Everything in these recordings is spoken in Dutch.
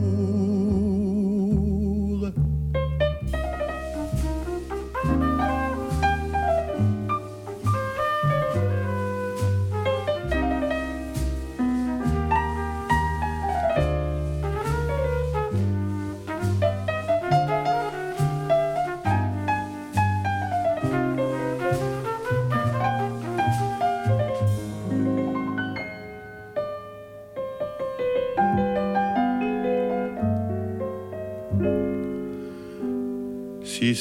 you.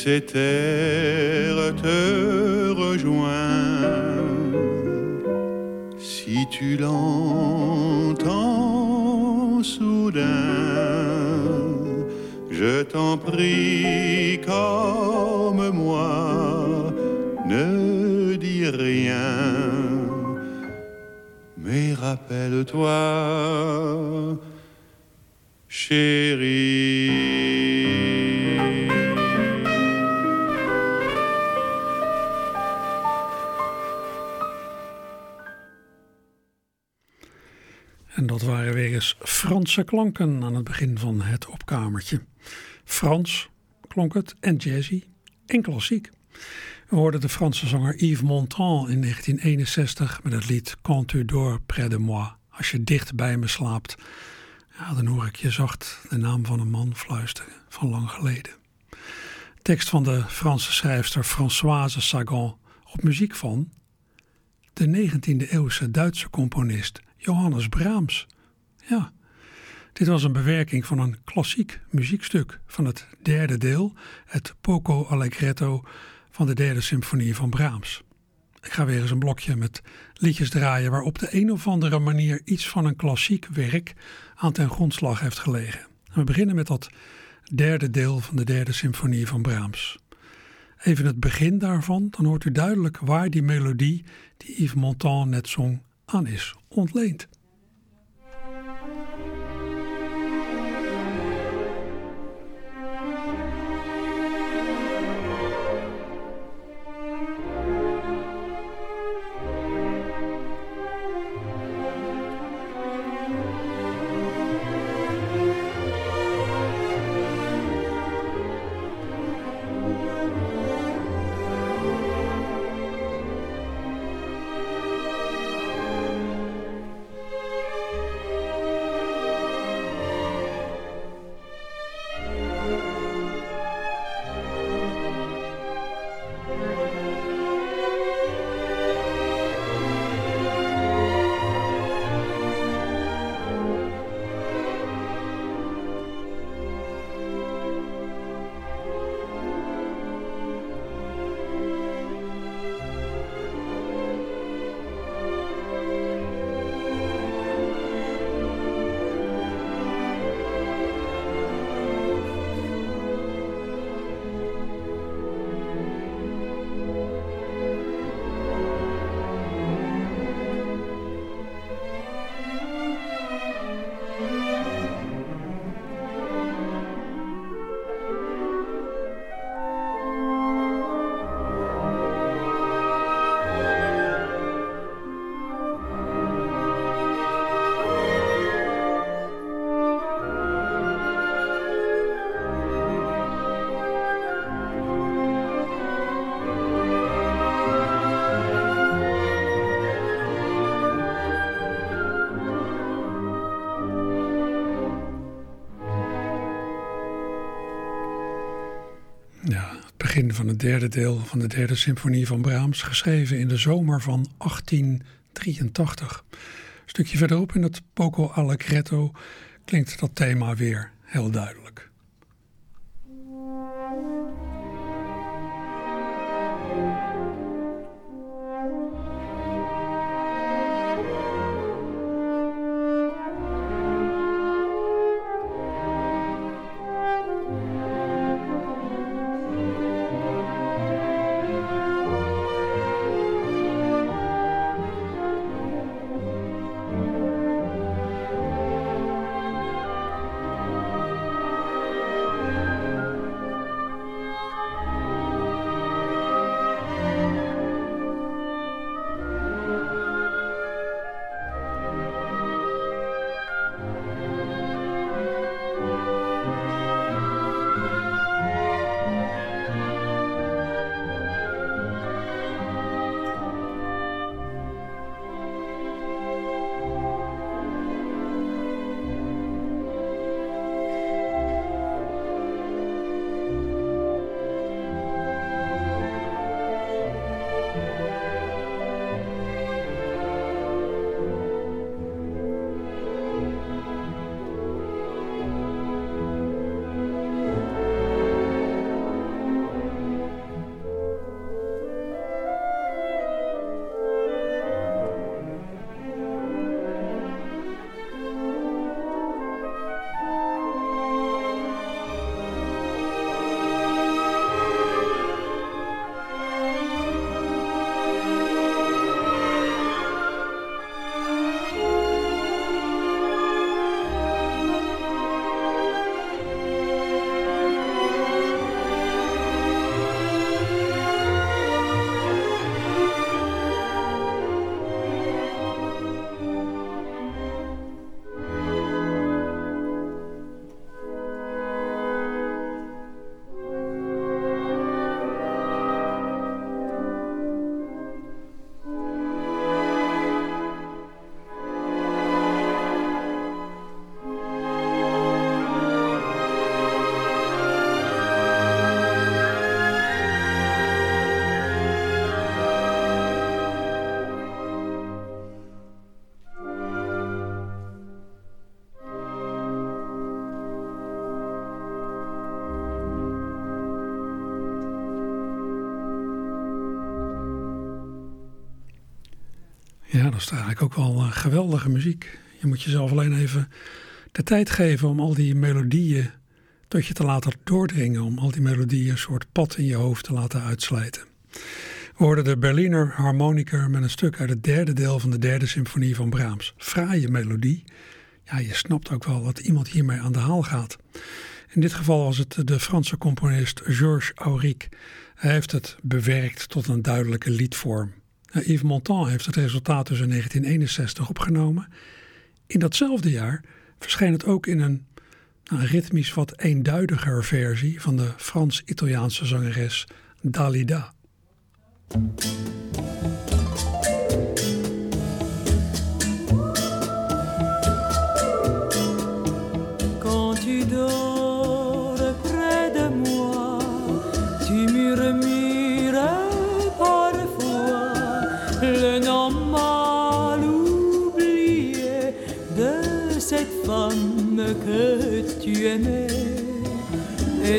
Ces te rejoint, si tu l'entends soudain, je t'en prie comme moi, ne dis rien, mais rappelle-toi, chérie. Franse klanken aan het begin van het opkamertje. Frans klonk het en jazzy en klassiek. We hoorden de Franse zanger Yves Montand in 1961 met het lied Quand tu dors près de moi. Als je dicht bij me slaapt, ja, dan hoor ik je zacht de naam van een man fluisteren van lang geleden. Tekst van de Franse schrijfster Françoise Sagan op muziek van de 19e eeuwse Duitse componist Johannes Brahms. Ja, dit was een bewerking van een klassiek muziekstuk van het derde deel, het Poco Allegretto van de derde symfonie van Brahms. Ik ga weer eens een blokje met liedjes draaien waar op de een of andere manier iets van een klassiek werk aan ten grondslag heeft gelegen. En we beginnen met dat derde deel van de derde symfonie van Brahms. Even het begin daarvan, dan hoort u duidelijk waar die melodie die Yves Montand net zong aan is ontleend. Van het derde deel van de derde symfonie van Brahms, geschreven in de zomer van 1883. Een stukje verderop in het Poco Allegretto klinkt dat thema weer heel duidelijk. Ja, dat is eigenlijk ook wel uh, geweldige muziek. Je moet jezelf alleen even de tijd geven om al die melodieën tot je te laten doordringen. Om al die melodieën een soort pad in je hoofd te laten uitslijten. We hoorden de Berliner Harmoniker met een stuk uit het derde deel van de derde symfonie van Brahms. Fraaie melodie. Ja, je snapt ook wel dat iemand hiermee aan de haal gaat. In dit geval was het de Franse componist Georges Auric. Hij heeft het bewerkt tot een duidelijke liedvorm. Nou, Yves Montand heeft het resultaat dus in 1961 opgenomen. In datzelfde jaar verscheen het ook in een, nou, ritmisch wat eenduidiger versie van de Frans-Italiaanse zangeres Dalida.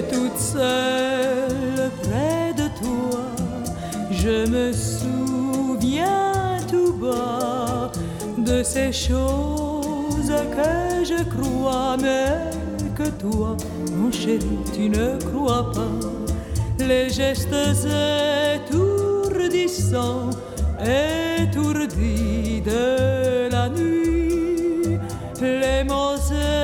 Toute seule près de toi, je me souviens tout bas de ces choses que je crois, mais que toi, mon chéri, tu ne crois pas. Les gestes étourdissants, étourdis de la nuit, les mots si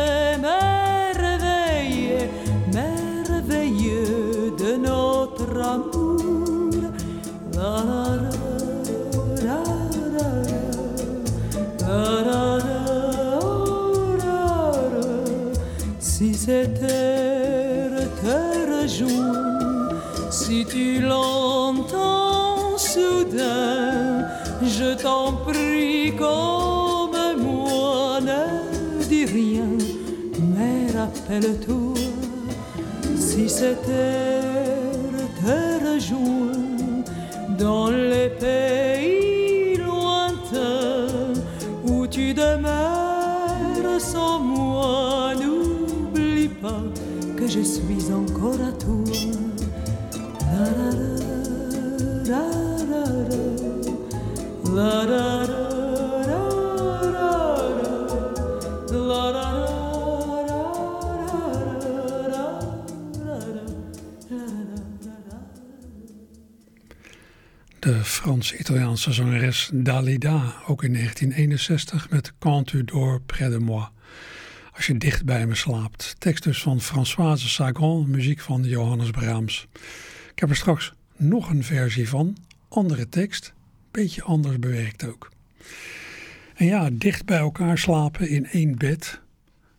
rappelle tout si c'était Frans-Italiaanse zangeres Dalida, ook in 1961 met Quand tu dors près de moi. Als je dicht bij me slaapt. Tekst dus van Françoise Sagan, muziek van Johannes Brahms. Ik heb er straks nog een versie van, andere tekst, beetje anders bewerkt ook. En ja, dicht bij elkaar slapen in één bed,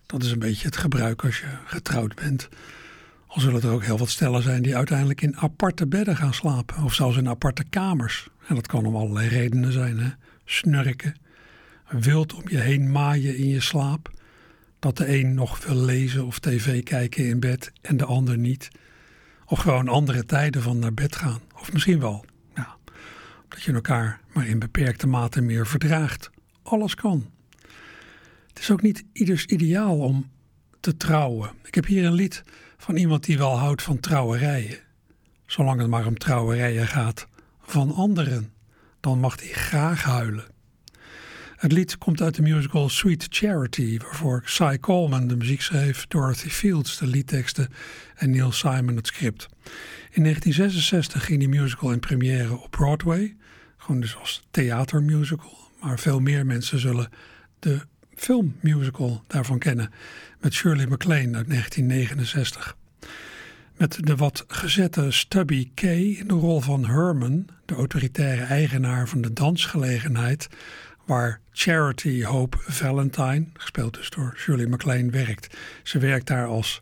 dat is een beetje het gebruik als je getrouwd bent. Al zullen er ook heel wat stellen zijn die uiteindelijk in aparte bedden gaan slapen. Of zelfs in aparte kamers. En dat kan om allerlei redenen zijn. Hè? Snurken, wild om je heen maaien in je slaap. Dat de een nog wil lezen of tv kijken in bed en de ander niet. Of gewoon andere tijden van naar bed gaan. Of misschien wel, ja, dat je elkaar maar in beperkte mate meer verdraagt. Alles kan. Het is ook niet ieders ideaal om te trouwen. Ik heb hier een lied van iemand die wel houdt van trouwerijen. Zolang het maar om trouwerijen gaat van anderen, dan mag hij graag huilen. Het lied komt uit de musical Sweet Charity, waarvoor Cy Coleman de muziek schreef, Dorothy Fields de liedteksten en Neil Simon het script. In 1966 ging die musical in première op Broadway, gewoon dus als theatermusical, maar veel meer mensen zullen de filmmusical daarvan kennen met Shirley MacLaine uit 1969. Met de wat gezette Stubby Kay in de rol van Herman, de autoritaire eigenaar van de dansgelegenheid, waar Charity Hope Valentine, gespeeld dus door Shirley MacLaine, werkt. Ze werkt daar als,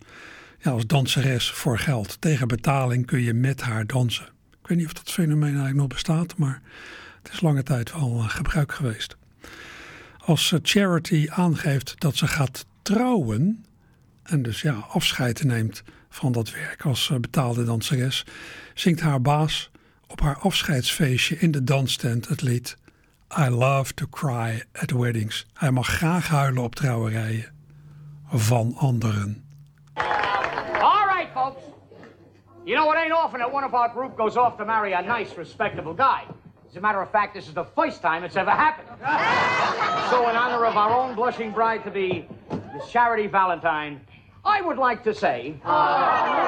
ja, als danseres voor geld. Tegen betaling kun je met haar dansen. Ik weet niet of dat fenomeen eigenlijk nog bestaat, maar het is lange tijd wel gebruik geweest. Als Charity aangeeft dat ze gaat trouwen en dus ja, afscheid neemt van dat werk als eh, betaalde danseres, zingt haar baas op haar afscheidsfeestje in de danstent het lied I love to cry at weddings. Hij mag graag huilen op trouwerijen van anderen. All right, folks. You know, it ain't often that one of our group goes off to marry a nice, respectable guy. As a matter of fact, this is the first time it's ever happened. so, in honor of our own blushing bride to be, Miss Charity Valentine, I would like to say. Ah.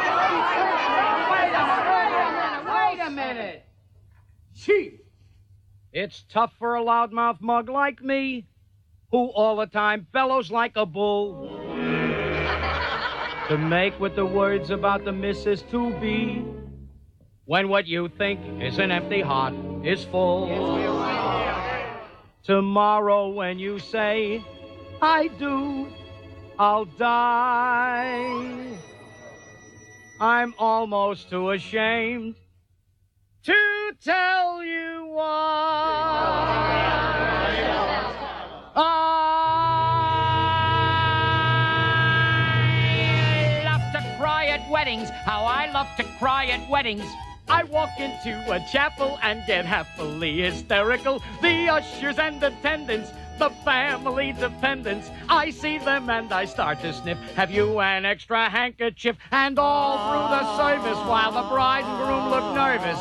wait a minute, wait a minute. Gee, it's tough for a loudmouth mug like me, who all the time bellows like a bull, to make with the words about the missus to be, when what you think is an empty heart is full. Tomorrow, when you say, I do, I'll die. I'm almost too ashamed to tell you why. I love to cry at weddings, how I love to cry at weddings. I walk into a chapel and get happily hysterical. The ushers and attendants the family dependents. I see them and I start to sniff. Have you an extra handkerchief? And all through the service, while the bride and groom look nervous,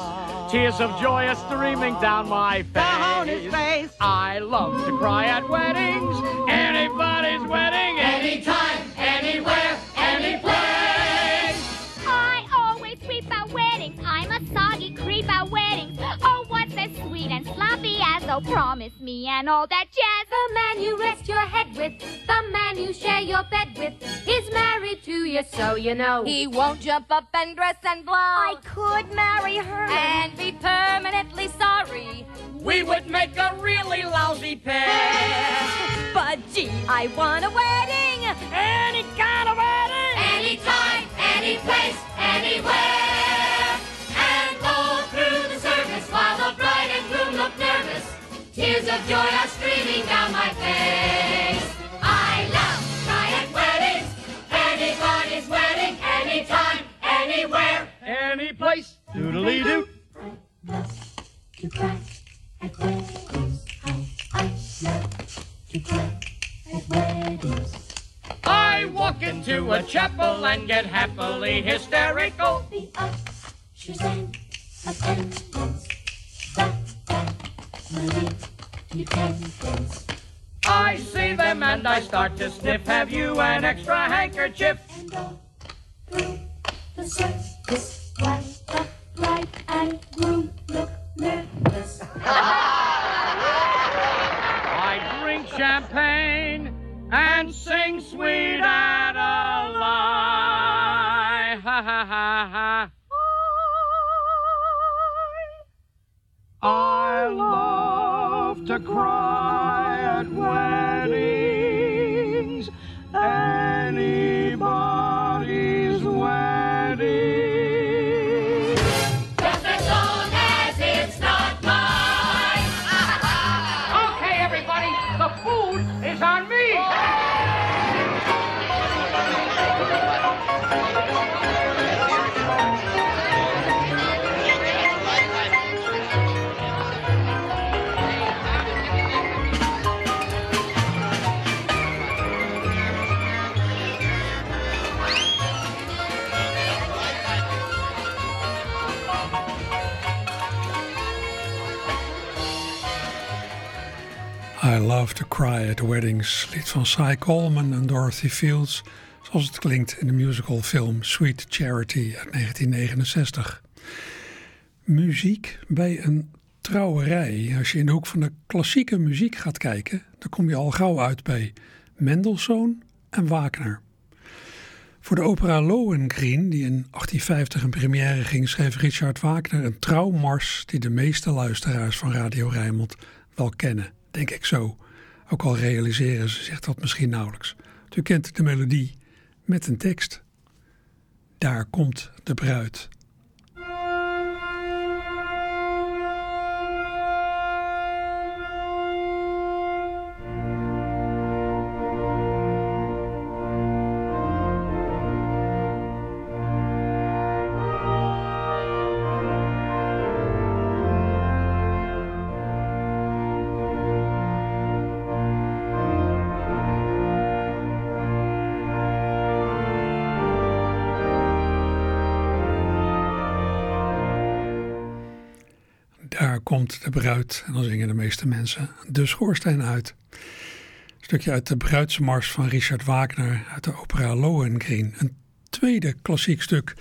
tears of joy are streaming down my face. Face. I love to cry at weddings, anybody's wedding, sloppy as oh, promise me and all that jazz. The man you rest your head with, the man you share your bed with, is married to you, so you know. He won't jump up and dress and blow. I could marry her. and be permanently sorry. We would make a really lousy pair. But gee, I want a wedding. Of joy are streaming down my face. I love at weddings. Anybody's wedding, anytime, anywhere. Any place. Doodly doo. To cry at weddings. I love to cry at weddings. I walk into a chapel and get happily hysterical. The ushers and attendants. Dependence. I see them and I start to sniff. Have you an extra handkerchief? And all through the circus, while the bride and groom look nervous. I drink champagne and sing sweet Adeline. Ha ha ha ha. I love to Love to Cry at Weddings, lied van Cy Coleman en Dorothy Fields, zoals het klinkt in de musicalfilm Sweet Charity uit 1969. Muziek bij een trouwerij. Als je in de hoek van de klassieke muziek gaat kijken, dan kom je al gauw uit bij Mendelssohn en Wagner. Voor de opera Lohengrin, die in 1850 in première ging, schreef Richard Wagner een trouwmars die de meeste luisteraars van Radio Rijnmond wel kennen denk ik zo. Ook al realiseren ze zich dat misschien nauwelijks. U kent de melodie met een tekst. Daar komt de bruid. Komt de bruid en dan zingen de meeste mensen de schoorsteen uit. Een stukje uit de bruidsmars van Richard Wagner uit de opera Lohengrin. Een tweede klassiek stuk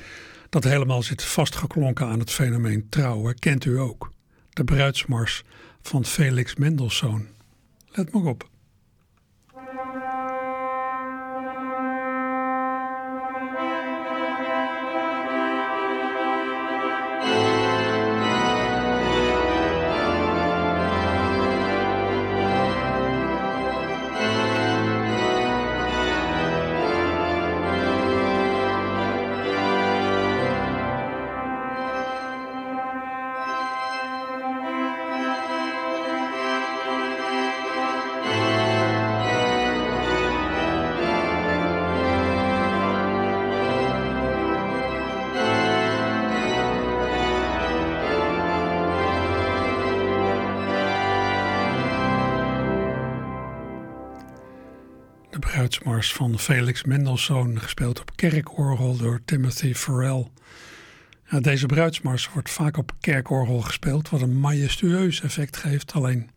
dat helemaal zit vastgeklonken aan het fenomeen trouwen, kent u ook. De bruidsmars van Felix Mendelssohn. Let maar op. Bruidsmars van Felix Mendelssohn, gespeeld op kerkorgel door Timothy Farrell. Deze bruidsmars wordt vaak op kerkorgel gespeeld, wat een majestueus effect geeft. Alleen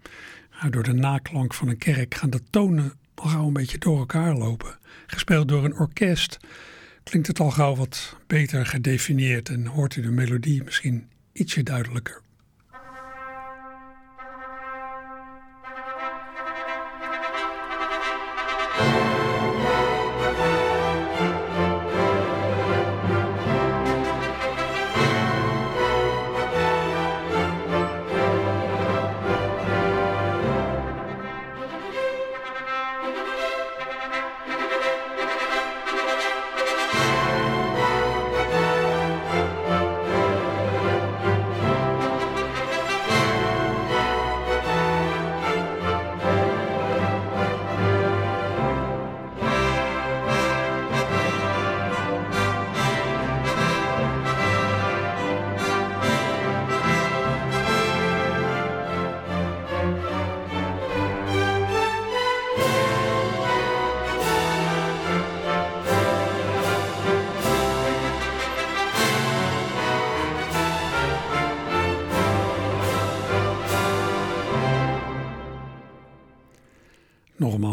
door de naklank van een kerk gaan de tonen al gauw een beetje door elkaar lopen. Gespeeld door een orkest klinkt het al gauw wat beter gedefinieerd en hoort u de melodie misschien ietsje duidelijker.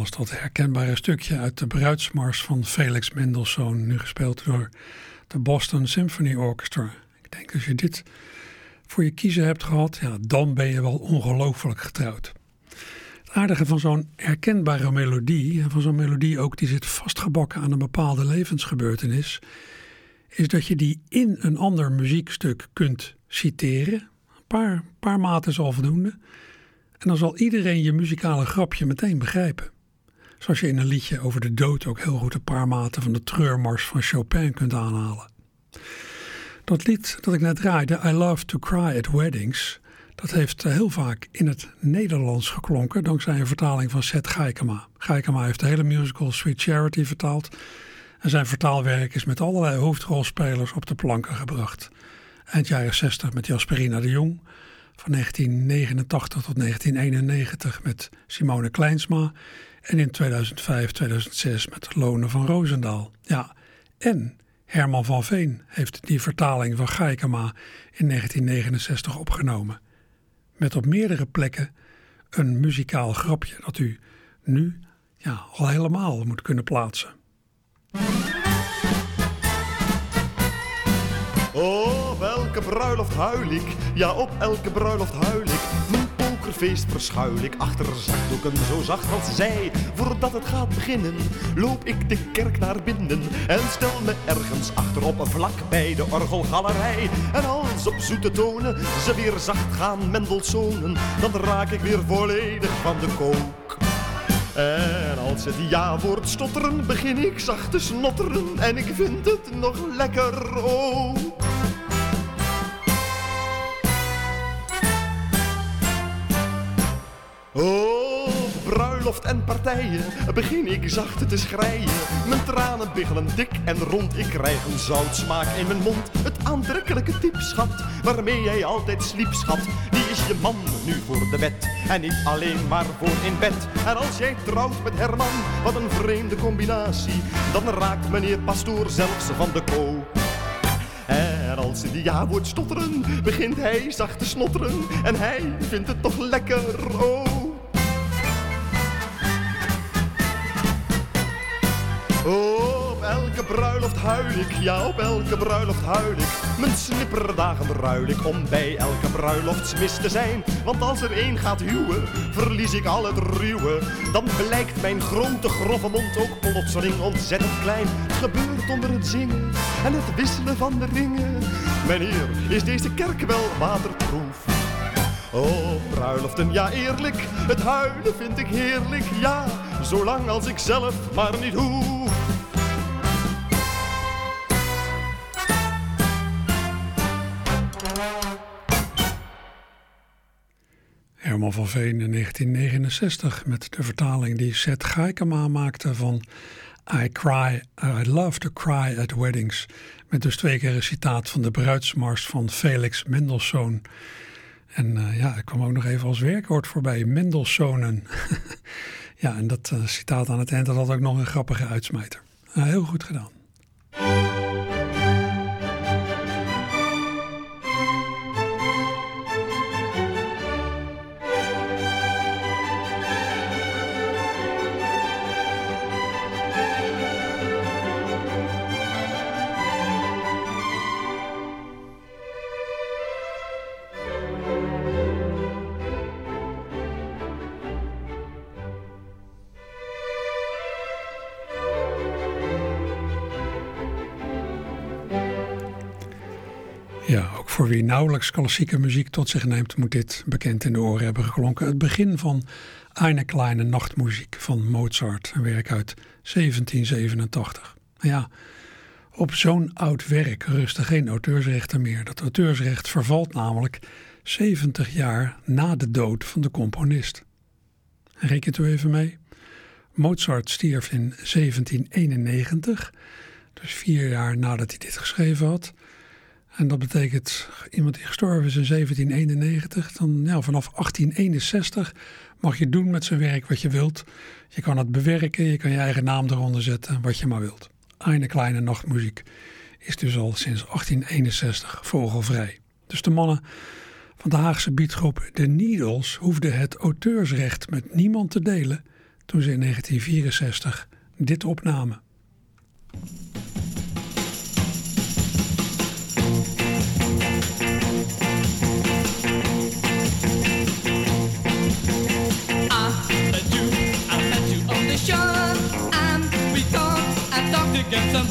Dat herkenbare stukje uit de bruidsmars van Felix Mendelssohn, nu gespeeld door de Boston Symphony Orchestra. Ik denk als je dit voor je kiezen hebt gehad, ja, dan ben je wel ongelooflijk getrouwd. Het aardige van zo'n herkenbare melodie, en van zo'n melodie ook die zit vastgebakken aan een bepaalde levensgebeurtenis, is dat je die in een ander muziekstuk kunt citeren. Een paar, paar maten is al voldoende. En dan zal iedereen je muzikale grapje meteen begrijpen. Zoals je in een liedje over de dood ook heel goed een paar maten van de treurmars van Chopin kunt aanhalen. Dat lied dat ik net draaide, I Love to Cry at Weddings, dat heeft heel vaak in het Nederlands geklonken dankzij een vertaling van Seth Geikema. Geikema heeft de hele musical Sweet Charity vertaald en zijn vertaalwerk is met allerlei hoofdrolspelers op de planken gebracht. Eind jaren 60 met Jasperina de Jong, van 1989 tot 1991 met Simone Kleinsma en in 2005, 2006 met Lone van Roosendaal. Ja, en Herman van Veen heeft die vertaling van Gaikema in 1969 opgenomen. Met op meerdere plekken een muzikaal grapje dat u nu ja, al helemaal moet kunnen plaatsen. Oh, welke bruiloft huil ik, ja op elke bruiloft huil ik. Pokerfeest verschuil ik achter zakdoeken zo zacht als zij. Voordat het gaat beginnen, loop ik de kerk naar binnen. En stel me ergens achterop vlak bij de orgelgalerij. En als op zoete tonen ze weer zacht gaan Mendelssohnen, dan raak ik weer volledig van de kook. En als het ja-woord stotteren, begin ik zacht te snotteren. En ik vind het nog lekker ook. Oh, bruiloft en partijen, begin ik zacht te schreien. Mijn tranen biggelen dik en rond, ik krijg een zoutsmaak in mijn mond. Het aantrekkelijke type schat, waarmee jij altijd sliep schat. Die is je man nu voor de wet, en niet alleen maar voor in bed. En als jij trouwt met Herman, wat een vreemde combinatie. Dan raakt meneer pastoor zelfs van de koop. En als hij ja wordt stotteren, begint hij zacht te snotteren. En hij vindt het toch lekker, oh. Oh, op elke bruiloft huil ik, ja op elke bruiloft huil ik. Mijn snipperdagen ruil ik om bij elke bruiloftsmis te zijn. Want als er één gaat huwen, verlies ik al het ruwe. Dan blijkt mijn grote grove mond ook plotseling ontzettend klein. Gebeurt onder het zingen en het wisselen van de ringen. Meneer, is deze kerk wel waterproef? Oh, bruiloften, ja eerlijk, het huilen vind ik heerlijk, ja, zolang als ik zelf maar niet hoef. Herman van Veen in 1969 met de vertaling die Seth Gaikema maakte van I cry, I love to cry at weddings. Met dus twee keer een citaat van de bruidsmars van Felix Mendelssohn. En uh, ja, ik kwam ook nog even als werkwoord voorbij, Mendelssohnen. ja, en dat uh, citaat aan het eind dat had ook nog een grappige uitsmijter. Uh, heel goed gedaan. Nauwelijks klassieke muziek tot zich neemt, moet dit bekend in de oren hebben geklonken. Het begin van Eine kleine nachtmuziek van Mozart, een werk uit 1787. Ja, op zo'n oud werk rusten geen auteursrechten meer. Dat auteursrecht vervalt namelijk 70 jaar na de dood van de componist. Rekent u even mee. Mozart stierf in 1791, dus vier jaar nadat hij dit geschreven had. En dat betekent iemand die gestorven is in 1791, dan ja, vanaf 1861 mag je doen met zijn werk wat je wilt. Je kan het bewerken, je kan je eigen naam eronder zetten, wat je maar wilt. Eine kleine nachtmuziek is dus al sinds 1861 vogelvrij. Dus de mannen van de Haagse biedgroep The Needles hoefden het auteursrecht met niemand te delen toen ze in 1964 dit opnamen.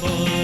amor.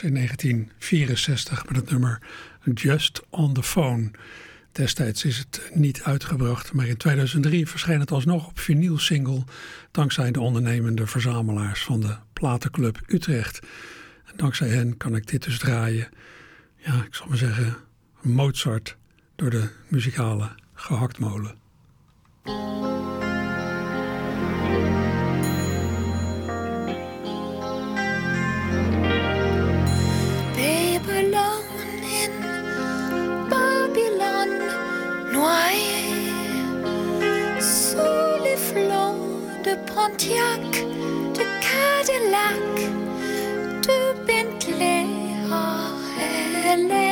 In 1964 met het nummer Just on the Phone. Destijds is het niet uitgebracht, maar in 2003 verscheen het alsnog op vinyl single dankzij de ondernemende verzamelaars van de Platenclub Utrecht. Dankzij hen kan ik dit dus draaien. Ja, ik zal maar zeggen Mozart door de muzikale gehaktmolen. noyé sous les flots de Pontiac, de Cadillac, de Bentley. Oh, elle est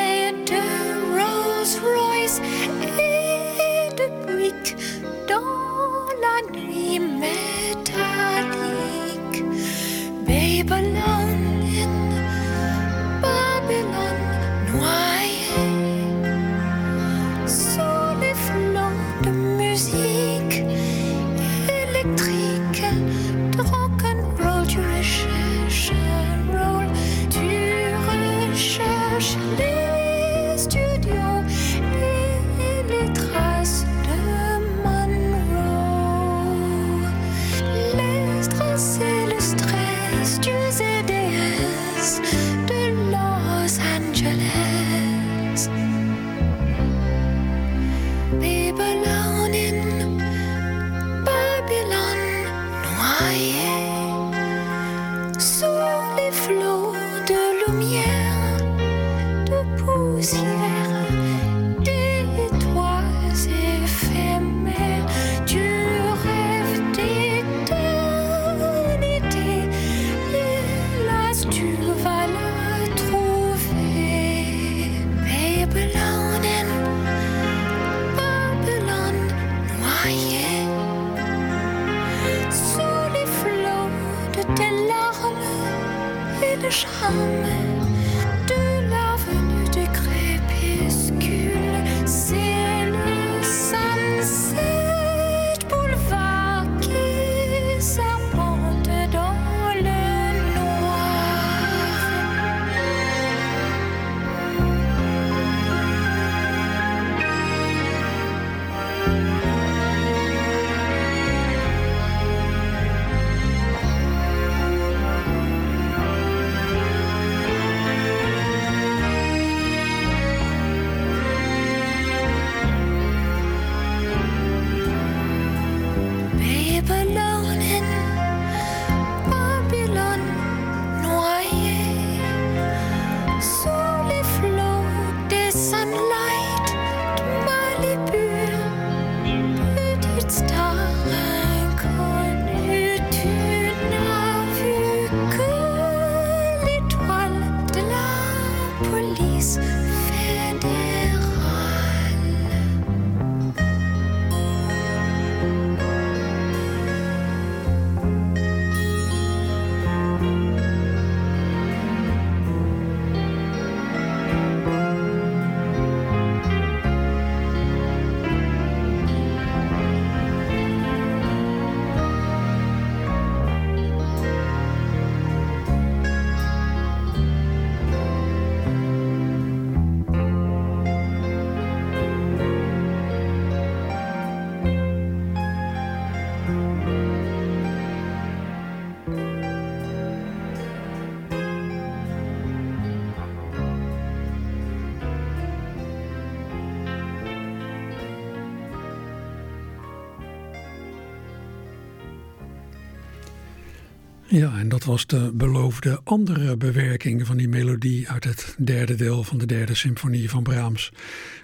Ja, en dat was de beloofde andere bewerking van die melodie uit het derde deel van de derde symfonie van Brahms.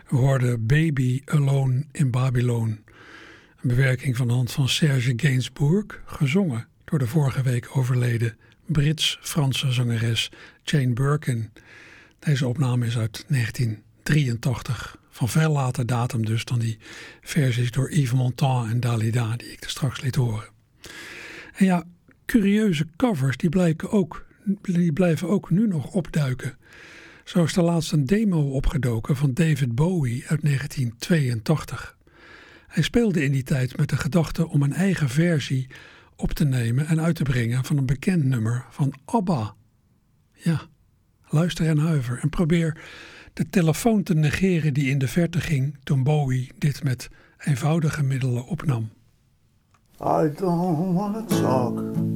We hoorden Baby Alone in Babylon. Een bewerking van de hand van Serge Gainsbourg, gezongen door de vorige week overleden Brits-Franse zangeres Jane Birkin. Deze opname is uit 1983, van veel later datum dus dan die versies door Yves Montand en Dalida die ik er straks liet horen. En ja, curieuze covers die, blijken ook, die blijven ook nu nog opduiken. Zo is er laatst een demo opgedoken van David Bowie uit 1982. Hij speelde in die tijd met de gedachte om een eigen versie op te nemen en uit te brengen van een bekend nummer van ABBA. Ja, luister en huiver en probeer de telefoon te negeren die in de verte ging toen Bowie dit met eenvoudige middelen opnam. I don't want to talk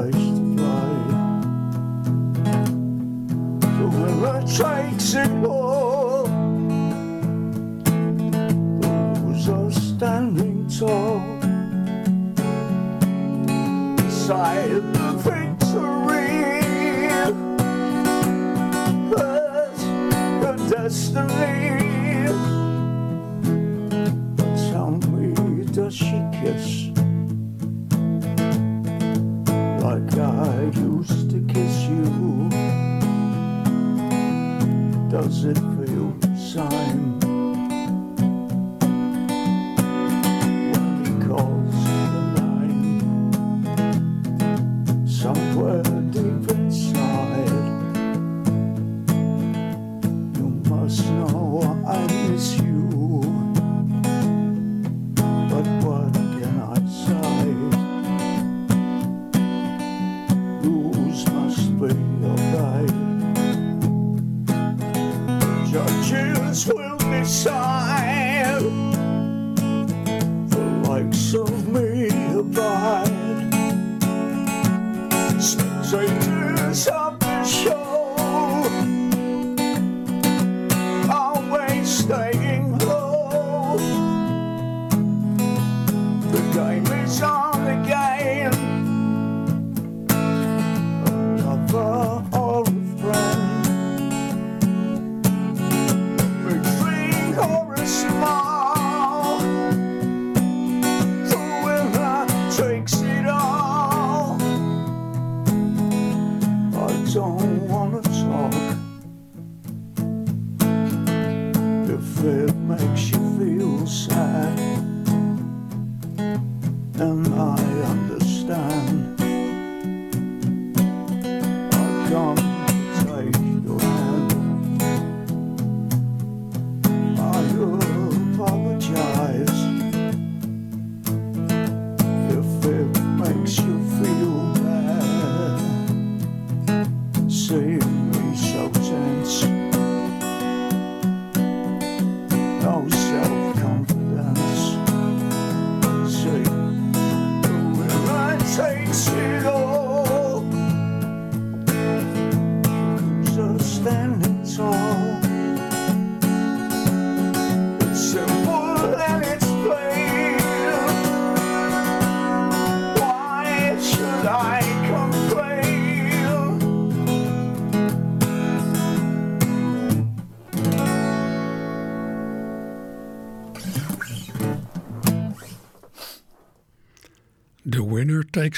nice to fly. Takes it all. Those are standing tall. Silent.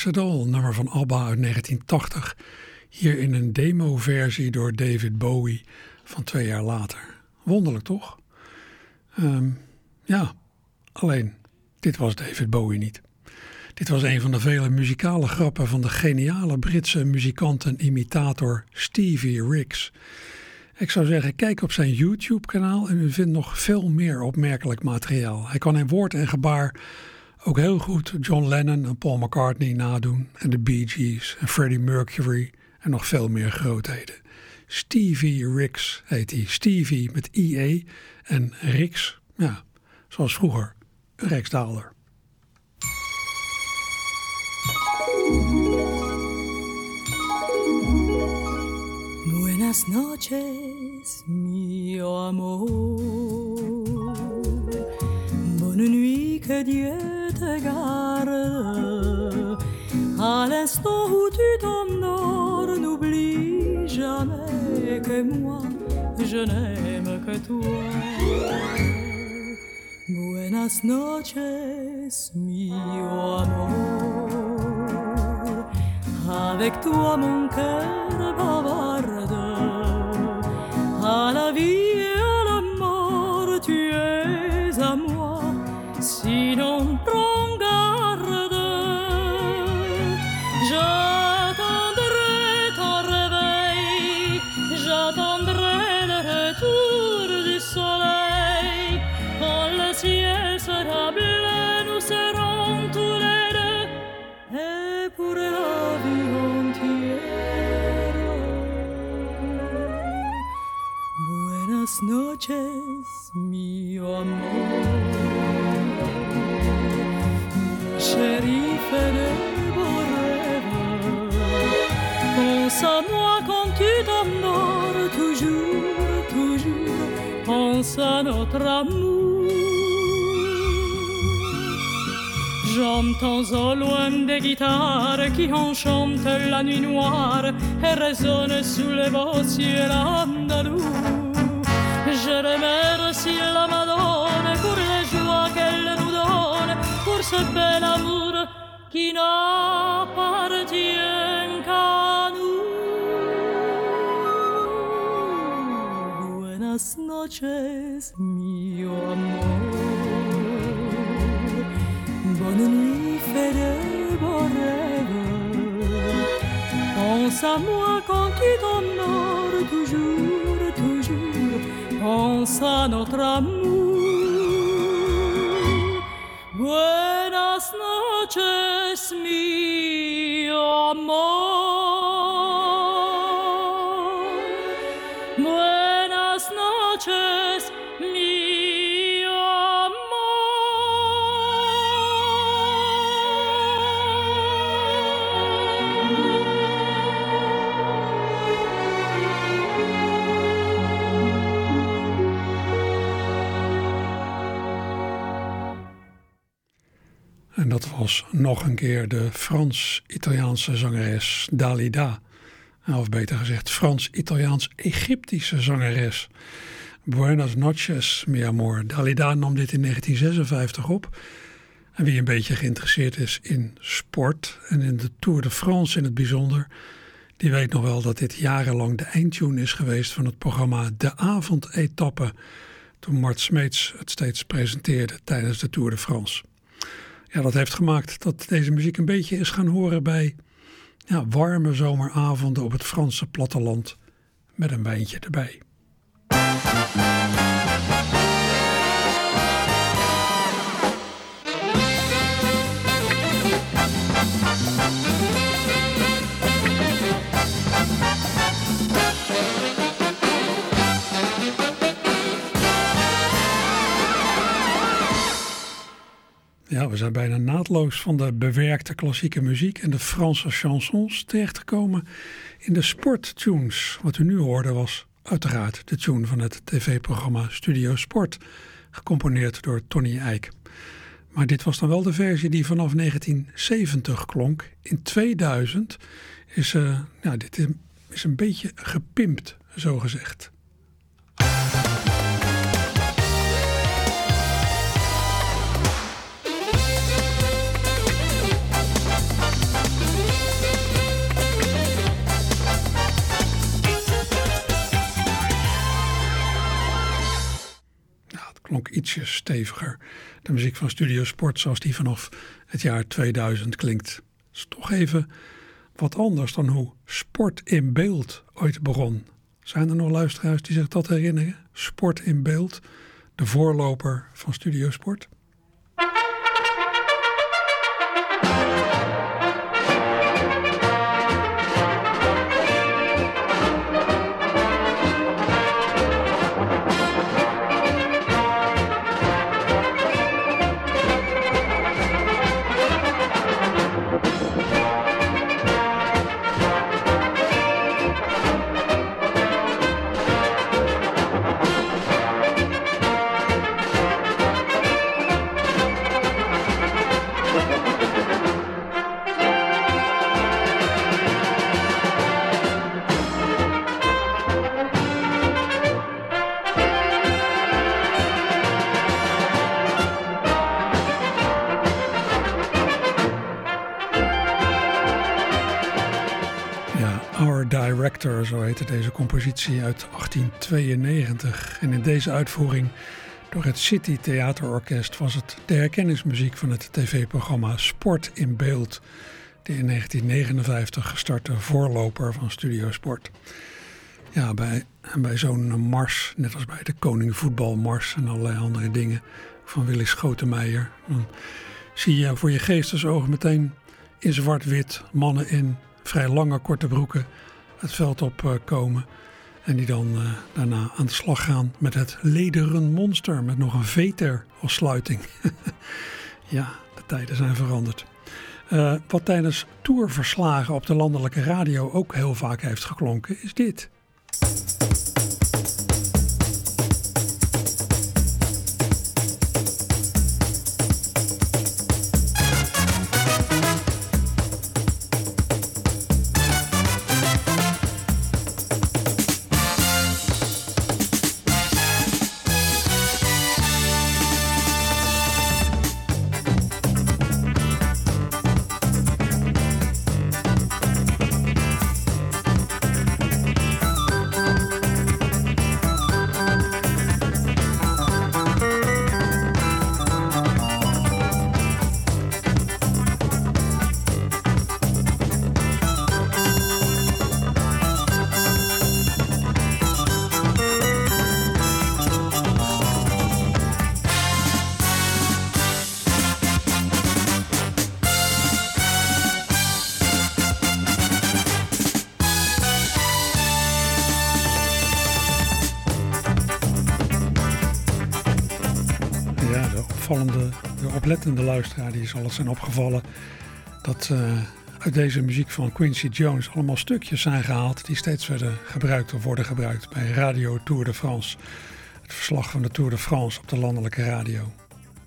All, nummer van ABBA uit 1980. Hier in een demo-versie door David Bowie van twee jaar later. Wonderlijk toch? Ehm, ja, alleen dit was David Bowie niet. Dit was een van de vele muzikale grappen van de geniale Britse muzikant en imitator Stevie Ricks. Ik zou zeggen, kijk op zijn YouTube-kanaal en u vindt nog veel meer opmerkelijk materiaal. Hij kan in woord en gebaar ook heel goed John Lennon en Paul McCartney nadoen. En de Bee Gees en Freddie Mercury en nog veel meer grootheden. Stevie Ricks heet hij. Stevie met IE en Ricks, ja, zoals vroeger, een Rijksdaalder. Buenas noches, mio amor. Bonne nuit, que Dieu te garde. À l'instant où tu t'endors, n'oublie jamais que moi, je n'aime que toi. Buenas noches, mio amor. Avec toi, mon cœur bavarde. À la vie et à la mort, tu es. Sinon, prends garde. J'attendrai ton réveil, j'attendrai le retour du soleil. Quand le ciel sera bleu, nous serons tous les deux. Et pour la vie entière. Buenas noches, mio amor. Pense à moi quand tu t'endors, toujours, toujours. Pense à notre amour. J'entends au loin des guitares qui enchantent la nuit noire et résonnent sous les beaux ciels andalous. Je remercie la Madone ce bel amour qui n'appartient qu'à nous. Buenas noches, mio amor. Bonne nuit, fais de. Pense à moi quand tu t'endors, toujours, toujours. Pense à notre amour. Buenas noches, mio amor. Nog een keer de Frans-Italiaanse zangeres Dalida. Of beter gezegd, Frans-Italiaans-Egyptische zangeres. Buenas noches, mi amor. Dalida nam dit in 1956 op. En wie een beetje geïnteresseerd is in sport en in de Tour de France in het bijzonder, die weet nog wel dat dit jarenlang de eindtune is geweest van het programma De Avondetappe. Toen Mart Smeets het steeds presenteerde tijdens de Tour de France. Ja, dat heeft gemaakt dat deze muziek een beetje is gaan horen bij warme zomeravonden op het Franse platteland met een wijntje erbij. Ja, we zijn bijna naadloos van de bewerkte klassieke muziek en de Franse chansons terechtgekomen in de sporttunes. Wat u nu hoorde was uiteraard de tune van het tv-programma Studio Sport, gecomponeerd door Tony Eijk. Maar dit was dan wel de versie die vanaf 1970 klonk. In 2000 is, uh, ja, dit is een beetje gepimpt, zo gezegd. Klonk ietsje steviger. De muziek van Studio Sport zoals die vanaf het jaar 2000 klinkt. Is toch even wat anders dan hoe sport in beeld ooit begon. Zijn er nog luisteraars die zich dat herinneren? Sport in beeld, de voorloper van Studio Sport. Deze compositie uit 1892. En in deze uitvoering door het City Theaterorkest was het de herkenningsmuziek van het tv-programma Sport in Beeld, de in 1959 gestarte voorloper van Studio Sport. Ja, bij, bij zo'n mars, net als bij de Koning Voetbalmars en allerlei andere dingen van Willy Schotenmeijer, dan zie je voor je geestesoog meteen in zwart-wit mannen in vrij lange korte broeken het veld op eh, komen. En die dan eh, daarna aan de slag gaan met het lederen monster. Met nog een veter als sluiting. ja, de tijden zijn veranderd. Eh, wat tijdens tourverslagen op de landelijke radio ook heel vaak heeft geklonken, is dit. Oplettende luisteraar die zal het zijn opgevallen dat eh, uit deze muziek van Quincy Jones allemaal stukjes zijn gehaald die steeds werden gebruikt of worden gebruikt bij Radio Tour de France. Het verslag van de Tour de France op de landelijke radio.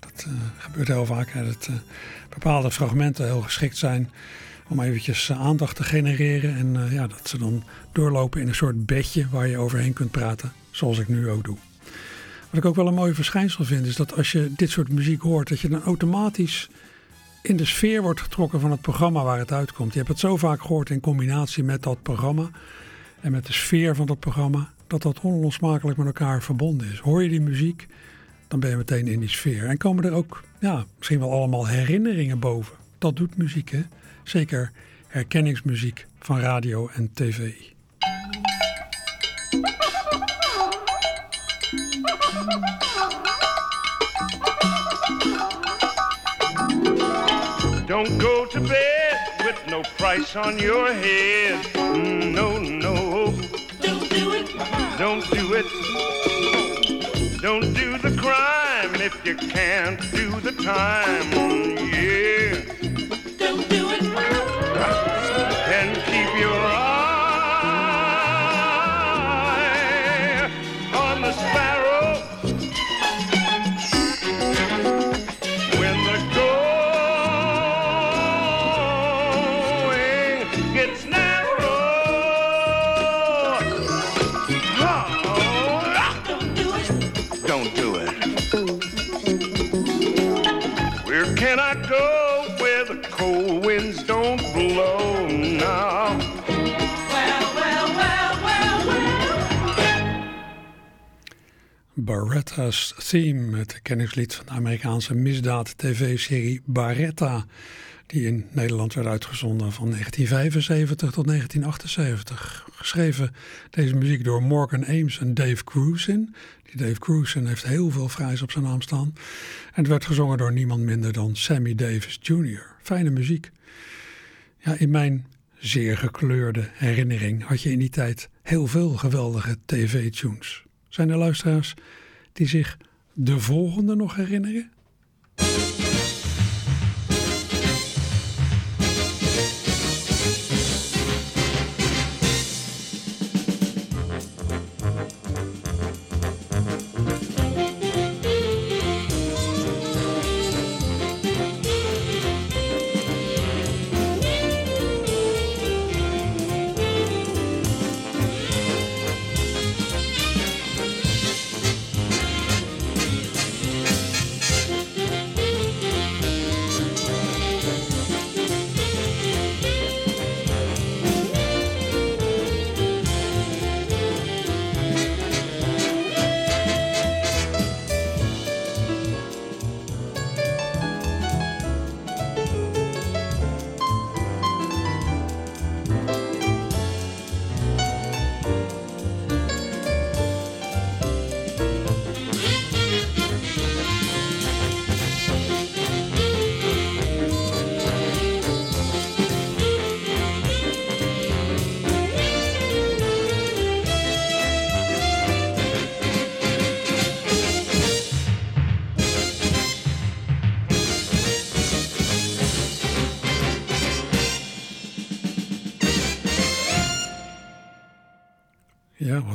Dat eh, gebeurt heel vaak, hè, dat eh, bepaalde fragmenten heel geschikt zijn om eventjes aandacht te genereren en ja, dat ze dan doorlopen in een soort bedje waar je overheen kunt praten, zoals ik nu ook doe. Wat ik ook wel een mooi verschijnsel vind, is dat als je dit soort muziek hoort, dat je dan automatisch in de sfeer wordt getrokken van het programma waar het uitkomt. Je hebt het zo vaak gehoord in combinatie met dat programma en met de sfeer van dat programma, dat dat onlosmakelijk met elkaar verbonden is. Hoor je die muziek, dan ben je meteen in die sfeer. En komen er ook, ja, misschien wel allemaal herinneringen boven. Dat doet muziek, hè? Zeker herkenningsmuziek van radio en tv. Don't go to bed with no price on your head. Mm, No, no. Don't do it. Don't do it. Don't do the crime if you can't do the time. Mm, Yeah. Barretta's Theme, het kennislied van de Amerikaanse misdaad-tv-serie Barretta, die in Nederland werd uitgezonden van 1975 tot 1978. Geschreven deze muziek door Morgan Ames en Dave Cruisin. Die Dave Cruisin heeft heel veel vrijs op zijn naam staan. En het werd gezongen door niemand minder dan Sammy Davis Jr. Fijne muziek. Ja, in mijn zeer gekleurde herinnering had je in die tijd heel veel geweldige tv-tunes. Zijn er luisteraars die zich de volgende nog herinneren?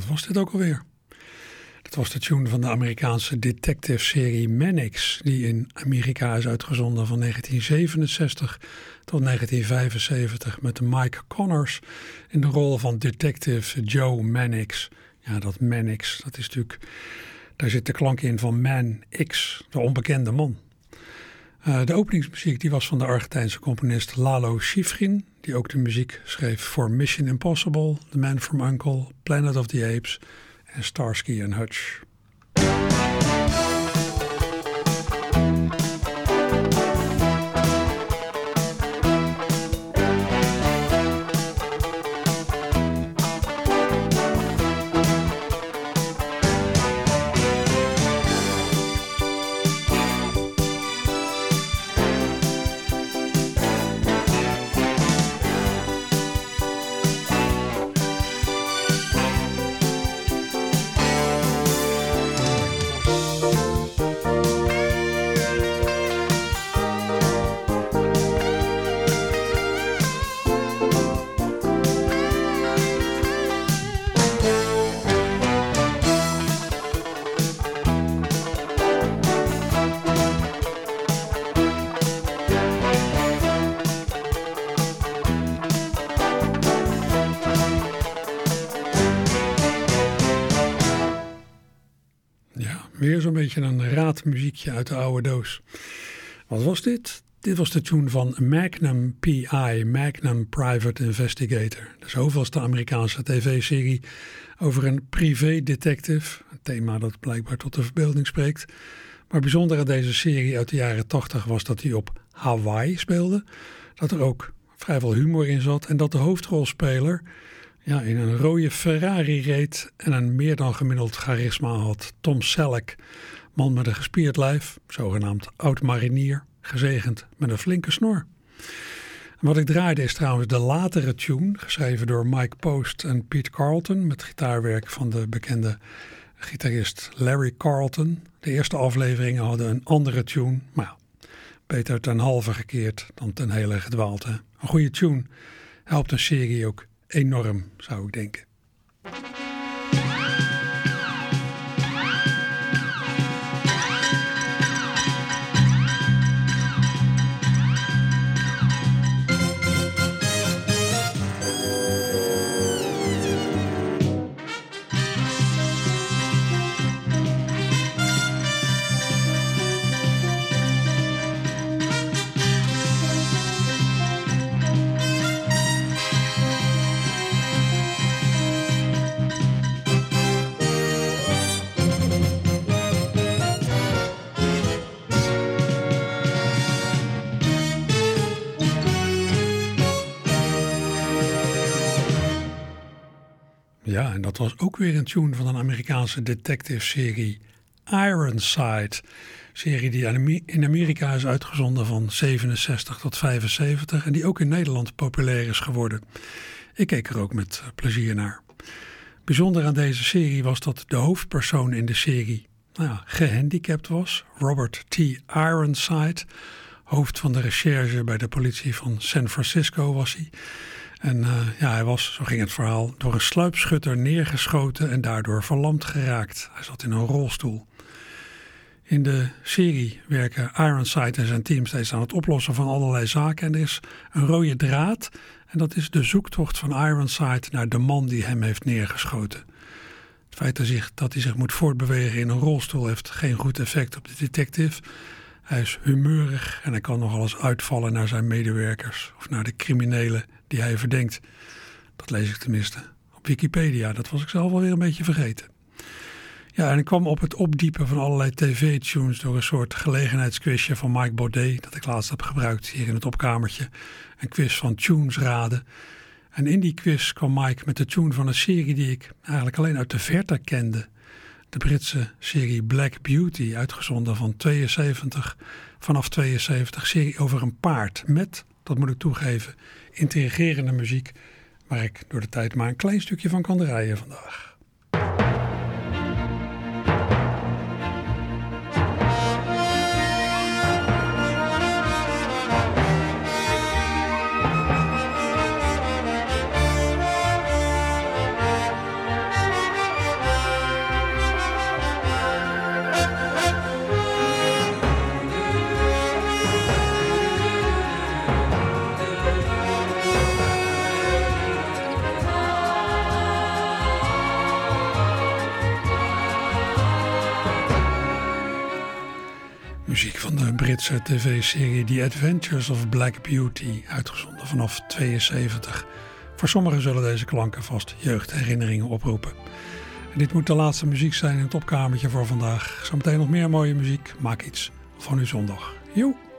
Wat was dit ook alweer? Dat was de tune van de Amerikaanse detective-serie Mannix, die in Amerika is uitgezonden van 1967 tot 1975 met Mike Connors in de rol van detective Joe Mannix. Ja, dat Mannix, dat is natuurlijk, daar zit de klank in van Man X, de onbekende man. Uh, de openingsmuziek die was van de Argentijnse componist Lalo Schifrin, die ook de muziek schreef voor Mission Impossible, The Man from Uncle, Planet of the Apes en Starsky and Hutch. Beetje een raadmuziekje uit de oude doos. Wat was dit? Dit was de tune van Magnum PI, Magnum Private Investigator. De zoveelste Amerikaanse tv-serie over een privé-detective. Een thema dat blijkbaar tot de verbeelding spreekt. Maar bijzonder aan deze serie uit de jaren 80 was dat hij op Hawaii speelde. Dat er ook vrij veel humor in zat. En dat de hoofdrolspeler ja, in een rode Ferrari reed en een meer dan gemiddeld charisma had. Tom Selleck, man met een gespierd lijf, zogenaamd oud-marinier, gezegend met een flinke snor. wat ik draaide is trouwens de latere tune, geschreven door Mike Post en Pete Carlton, met gitaarwerk van de bekende gitarist Larry Carlton. De eerste afleveringen hadden een andere tune, maar beter ten halve gekeerd dan ten hele gedwaald. Een goede tune helpt een serie ook enorm, zou ik denken. Dat was ook weer een tune van een Amerikaanse detective-serie Ironside. Serie die in Amerika is uitgezonden van 67 tot 75 en die ook in Nederland populair is geworden. Ik keek er ook met plezier naar. Bijzonder aan deze serie was dat de hoofdpersoon in de serie nou ja, gehandicapt was. Robert T. Ironside, hoofd van de recherche bij de politie van San Francisco was hij. En uh, ja, hij was, zo ging het verhaal, door een sluipschutter neergeschoten en daardoor verlamd geraakt. Hij zat in een rolstoel. In de serie werken Ironside en zijn team steeds aan het oplossen van allerlei zaken. En er is een rode draad. En dat is de zoektocht van Ironside naar de man die hem heeft neergeschoten. Het feit dat hij, zich, dat hij zich moet voortbewegen in een rolstoel heeft geen goed effect op de detective. Hij is humeurig en hij kan nog alles uitvallen naar zijn medewerkers of naar de criminelen die hij verdenkt. Dat lees ik tenminste op Wikipedia. Dat was ik zelf alweer een beetje vergeten. Ja, en ik kwam op het opdiepen van allerlei tv-tunes door een soort gelegenheidsquizje van Mike Baudet, dat ik laatst heb gebruikt hier in het opkamertje. Een quiz van tunes raden. En in die quiz kwam Mike met de tune van een serie die ik eigenlijk alleen uit de verte kende. De Britse serie Black Beauty, uitgezonden van 72, vanaf 72, serie over een paard. Met, dat moet ik toegeven, intrigerende muziek, waar ik door de tijd maar een klein stukje van kan draaien vandaag. Britse tv-serie The Adventures of Black Beauty, uitgezonden vanaf 72. Voor sommigen zullen deze klanken vast jeugdherinneringen oproepen. En dit moet de laatste muziek zijn in het opkamertje voor vandaag. Zometeen nog meer mooie muziek. Maak iets van uw zondag. Joe!